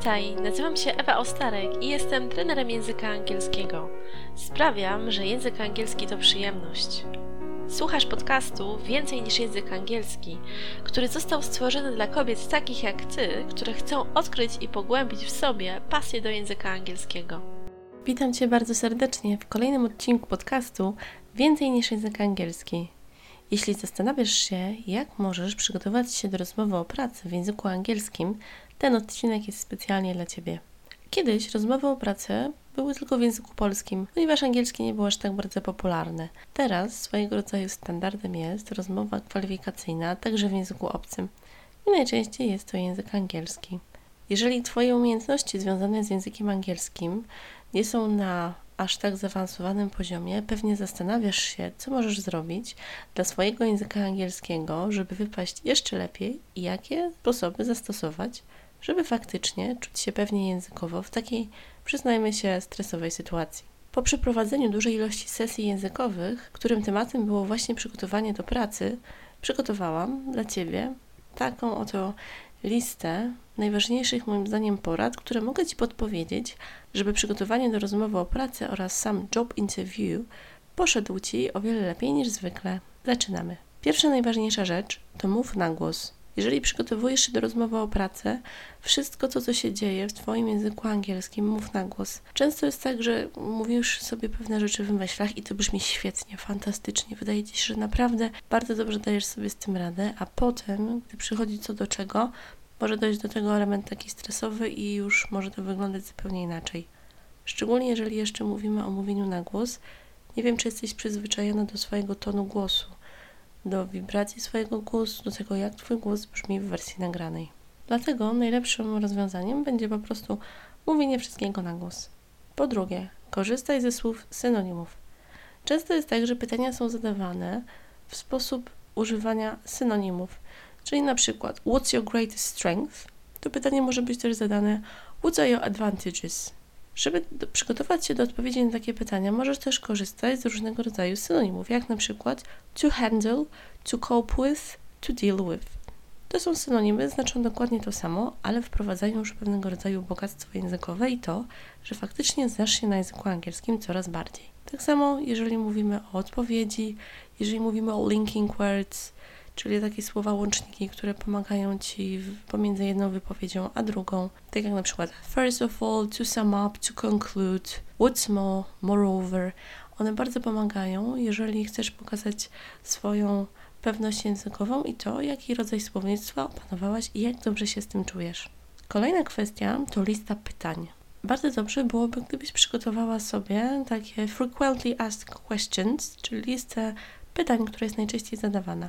Witaj, nazywam się Ewa Ostarek i jestem trenerem języka angielskiego. Sprawiam, że język angielski to przyjemność. Słuchasz podcastu Więcej niż język angielski, który został stworzony dla kobiet takich jak ty, które chcą odkryć i pogłębić w sobie pasję do języka angielskiego. Witam Cię bardzo serdecznie w kolejnym odcinku podcastu Więcej niż język angielski. Jeśli zastanawiasz się, jak możesz przygotować się do rozmowy o pracy w języku angielskim, ten odcinek jest specjalnie dla Ciebie. Kiedyś rozmowy o pracę były tylko w języku polskim, ponieważ angielski nie był aż tak bardzo popularny. Teraz swojego rodzaju standardem jest rozmowa kwalifikacyjna, także w języku obcym. I najczęściej jest to język angielski. Jeżeli Twoje umiejętności związane z językiem angielskim nie są na aż tak zaawansowanym poziomie, pewnie zastanawiasz się, co możesz zrobić dla swojego języka angielskiego, żeby wypaść jeszcze lepiej i jakie sposoby zastosować, żeby faktycznie czuć się pewnie językowo w takiej, przyznajmy się, stresowej sytuacji. Po przeprowadzeniu dużej ilości sesji językowych, którym tematem było właśnie przygotowanie do pracy, przygotowałam dla Ciebie taką oto listę najważniejszych moim zdaniem porad, które mogę Ci podpowiedzieć, żeby przygotowanie do rozmowy o pracę oraz sam job interview poszedł Ci o wiele lepiej niż zwykle. Zaczynamy. Pierwsza najważniejsza rzecz to mów na głos. Jeżeli przygotowujesz się do rozmowy o pracę, wszystko to, co się dzieje w Twoim języku angielskim, mów na głos. Często jest tak, że mówisz sobie pewne rzeczy w myślach i to brzmi świetnie, fantastycznie. Wydaje Ci się, że naprawdę bardzo dobrze dajesz sobie z tym radę, a potem, gdy przychodzi co do czego, może dojść do tego element taki stresowy i już może to wyglądać zupełnie inaczej. Szczególnie jeżeli jeszcze mówimy o mówieniu na głos. Nie wiem, czy jesteś przyzwyczajona do swojego tonu głosu do wibracji swojego głosu, do tego, jak Twój głos brzmi w wersji nagranej. Dlatego najlepszym rozwiązaniem będzie po prostu mówienie wszystkiego na głos. Po drugie, korzystaj ze słów synonimów. Często jest tak, że pytania są zadawane w sposób używania synonimów, czyli na przykład What's your greatest strength? To pytanie może być też zadane What are your advantages? Żeby przygotować się do odpowiedzi na takie pytania, możesz też korzystać z różnego rodzaju synonimów, jak na przykład to handle, to cope with, to deal with. To są synonimy, znaczą dokładnie to samo, ale wprowadzają już pewnego rodzaju bogactwo językowe i to, że faktycznie znasz się na języku angielskim coraz bardziej. Tak samo, jeżeli mówimy o odpowiedzi, jeżeli mówimy o linking words, czyli takie słowa łączniki, które pomagają Ci pomiędzy jedną wypowiedzią a drugą, tak jak na przykład first of all, to sum up, to conclude, what's more, moreover. One bardzo pomagają, jeżeli chcesz pokazać swoją pewność językową i to, jaki rodzaj słownictwa opanowałaś i jak dobrze się z tym czujesz. Kolejna kwestia to lista pytań. Bardzo dobrze byłoby, gdybyś przygotowała sobie takie frequently asked questions, czyli listę pytań, która jest najczęściej zadawana.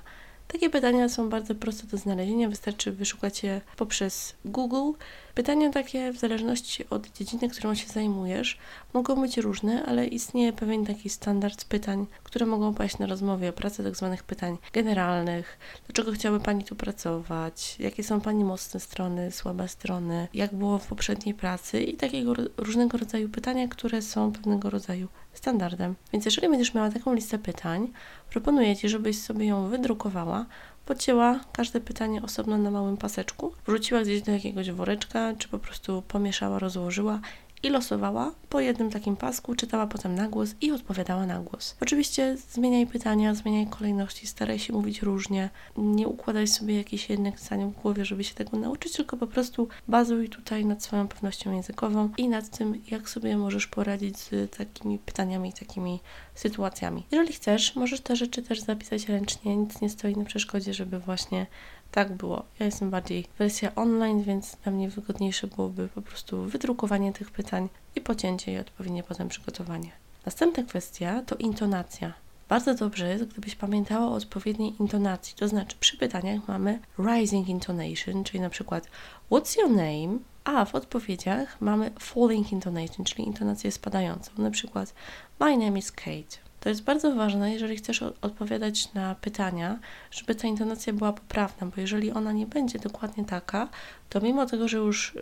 Takie pytania są bardzo proste do znalezienia, wystarczy wyszukać je poprzez Google. Pytania takie, w zależności od dziedziny, którą się zajmujesz, mogą być różne, ale istnieje pewien taki standard pytań, które mogą paść na rozmowie o pracy, tak zwanych pytań generalnych. Dlaczego chciałaby Pani tu pracować? Jakie są Pani mocne strony, słabe strony? Jak było w poprzedniej pracy? I takiego różnego rodzaju pytania, które są pewnego rodzaju standardem. Więc jeżeli będziesz miała taką listę pytań, proponuję Ci, żebyś sobie ją wydrukowała, podcięła każde pytanie osobno na małym paseczku, wrzuciła gdzieś do jakiegoś woreczka, czy po prostu pomieszała, rozłożyła i losowała po jednym takim pasku, czytała potem na głos i odpowiadała na głos. Oczywiście zmieniaj pytania, zmieniaj kolejności, staraj się mówić różnie, nie układaj sobie jakichś jednych zdań w głowie, żeby się tego nauczyć, tylko po prostu bazuj tutaj nad swoją pewnością językową i nad tym, jak sobie możesz poradzić z takimi pytaniami, takimi sytuacjami. Jeżeli chcesz, możesz te rzeczy też zapisać ręcznie, nic nie stoi na przeszkodzie, żeby właśnie tak było. Ja jestem bardziej wersja online, więc dla mnie wygodniejsze byłoby po prostu wydrukowanie tych pytań i pocięcie i odpowiednie potem przygotowanie. Następna kwestia to intonacja. Bardzo dobrze jest, gdybyś pamiętała o odpowiedniej intonacji, to znaczy przy pytaniach mamy rising intonation, czyli na przykład what's your name, a w odpowiedziach mamy falling intonation, czyli intonację spadającą, na przykład my name is Kate. To jest bardzo ważne, jeżeli chcesz odpowiadać na pytania, żeby ta intonacja była poprawna, bo jeżeli ona nie będzie dokładnie taka, to mimo tego, że już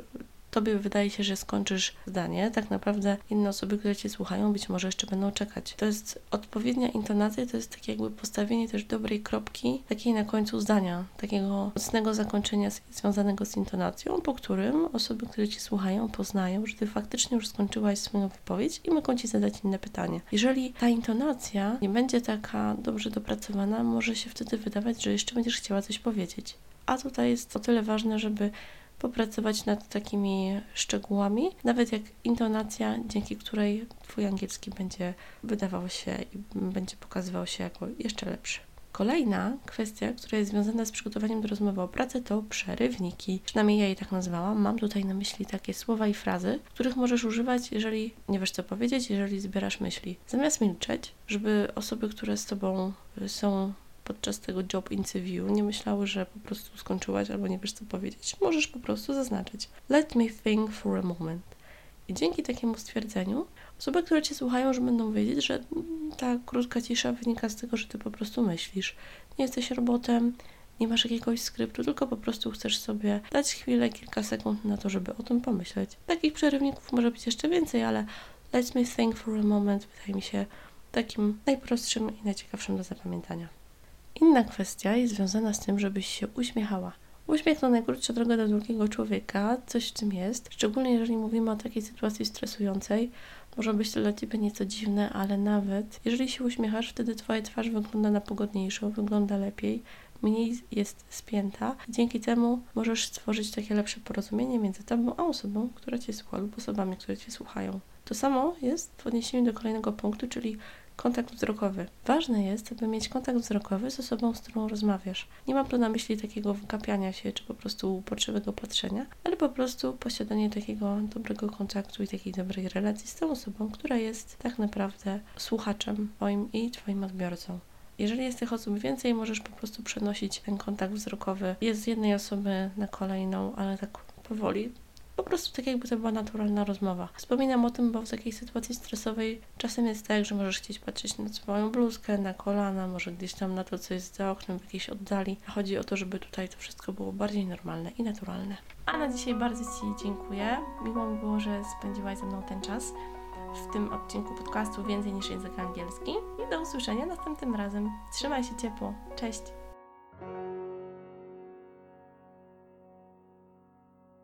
tobie wydaje się, że skończysz zdanie, tak naprawdę inne osoby, które cię słuchają, być może jeszcze będą czekać. To jest odpowiednia intonacja, to jest takie jakby postawienie też dobrej kropki, takiej na końcu zdania, takiego mocnego zakończenia związanego z intonacją, po którym osoby, które cię słuchają, poznają, że ty faktycznie już skończyłaś swoją wypowiedź i mogą ci zadać inne pytanie. Jeżeli ta intonacja nie będzie taka dobrze dopracowana, może się wtedy wydawać, że jeszcze będziesz chciała coś powiedzieć. A tutaj jest o tyle ważne, żeby popracować nad takimi szczegółami, nawet jak intonacja, dzięki której Twój angielski będzie wydawał się i będzie pokazywał się jako jeszcze lepszy. Kolejna kwestia, która jest związana z przygotowaniem do rozmowy o pracę, to przerywniki. Przynajmniej ja je tak nazwałam. Mam tutaj na myśli takie słowa i frazy, których możesz używać, jeżeli nie wiesz co powiedzieć, jeżeli zbierasz myśli. Zamiast milczeć, żeby osoby, które z tobą są podczas tego job interview nie myślały, że po prostu skończyłaś albo nie wiesz co powiedzieć. Możesz po prostu zaznaczyć Let me think for a moment. I dzięki takiemu stwierdzeniu osoby, które Cię słuchają, już będą wiedzieć, że ta krótka cisza wynika z tego, że Ty po prostu myślisz. Nie jesteś robotem, nie masz jakiegoś skryptu, tylko po prostu chcesz sobie dać chwilę, kilka sekund na to, żeby o tym pomyśleć. Takich przerywników może być jeszcze więcej, ale let me think for a moment wydaje mi się takim najprostszym i najciekawszym do zapamiętania. Inna kwestia jest związana z tym, żebyś się uśmiechała. Uśmiech to najkrótsza droga do drugiego człowieka, coś w tym jest, szczególnie jeżeli mówimy o takiej sytuacji stresującej. Może być to dla Ciebie nieco dziwne, ale nawet jeżeli się uśmiechasz, wtedy Twoja twarz wygląda na pogodniejszą, wygląda lepiej, mniej jest spięta. Dzięki temu możesz stworzyć takie lepsze porozumienie między Tobą a osobą, która Cię słucha lub osobami, które Cię słuchają. To samo jest w odniesieniu do kolejnego punktu, czyli kontakt wzrokowy. Ważne jest, aby mieć kontakt wzrokowy z osobą, z którą rozmawiasz. Nie mam tu na myśli takiego wykapiania się, czy po prostu uporczywego patrzenia, ale po prostu posiadanie takiego dobrego kontaktu i takiej dobrej relacji z tą osobą, która jest tak naprawdę słuchaczem Twoim i Twoim odbiorcą. Jeżeli jest tych osób więcej, możesz po prostu przenosić ten kontakt wzrokowy. Jest z jednej osoby na kolejną, ale tak powoli, po prostu tak jakby to była naturalna rozmowa. Wspominam o tym, bo w takiej sytuacji stresowej czasem jest tak, że możesz chcieć patrzeć na swoją bluzkę, na kolana, może gdzieś tam na to, co jest za oknem, w jakiejś oddali. Chodzi o to, żeby tutaj to wszystko było bardziej normalne i naturalne. A na dzisiaj bardzo Ci dziękuję. Miło mi było, że spędziłaś ze mną ten czas w tym odcinku podcastu więcej niż język angielski i do usłyszenia następnym razem. Trzymaj się ciepło. Cześć!